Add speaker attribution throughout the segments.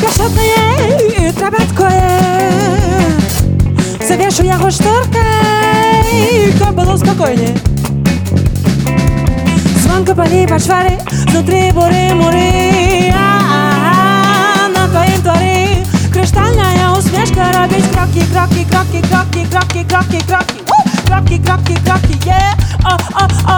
Speaker 1: Красотное трубецкое Завешу я его шторкой Как было спокойнее Звонко боли пошвали Внутри буры муры На твоем дворе Кристальная усмешка Робить кроки, кроки, кроки, кроки, кроки, кроки, кроки Кроки, кроки, кроки, yeah. oh, oh, oh.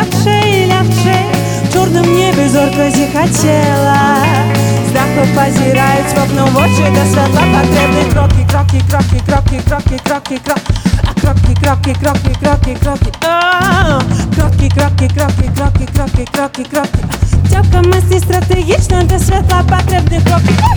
Speaker 1: легше и легше В чорному небі зорко зіхатіла З даху позирають в окно в очі До світла потрібні кроки, кроки, кроки, кроки, кроки, кроки, кроки Kroki, kroki, kroki, kroki, kroki oh! Kroki, kroki, kroki, kroki, kroki, kroki, kroki Działka myśli strategiczna, do światła potrzebny kroki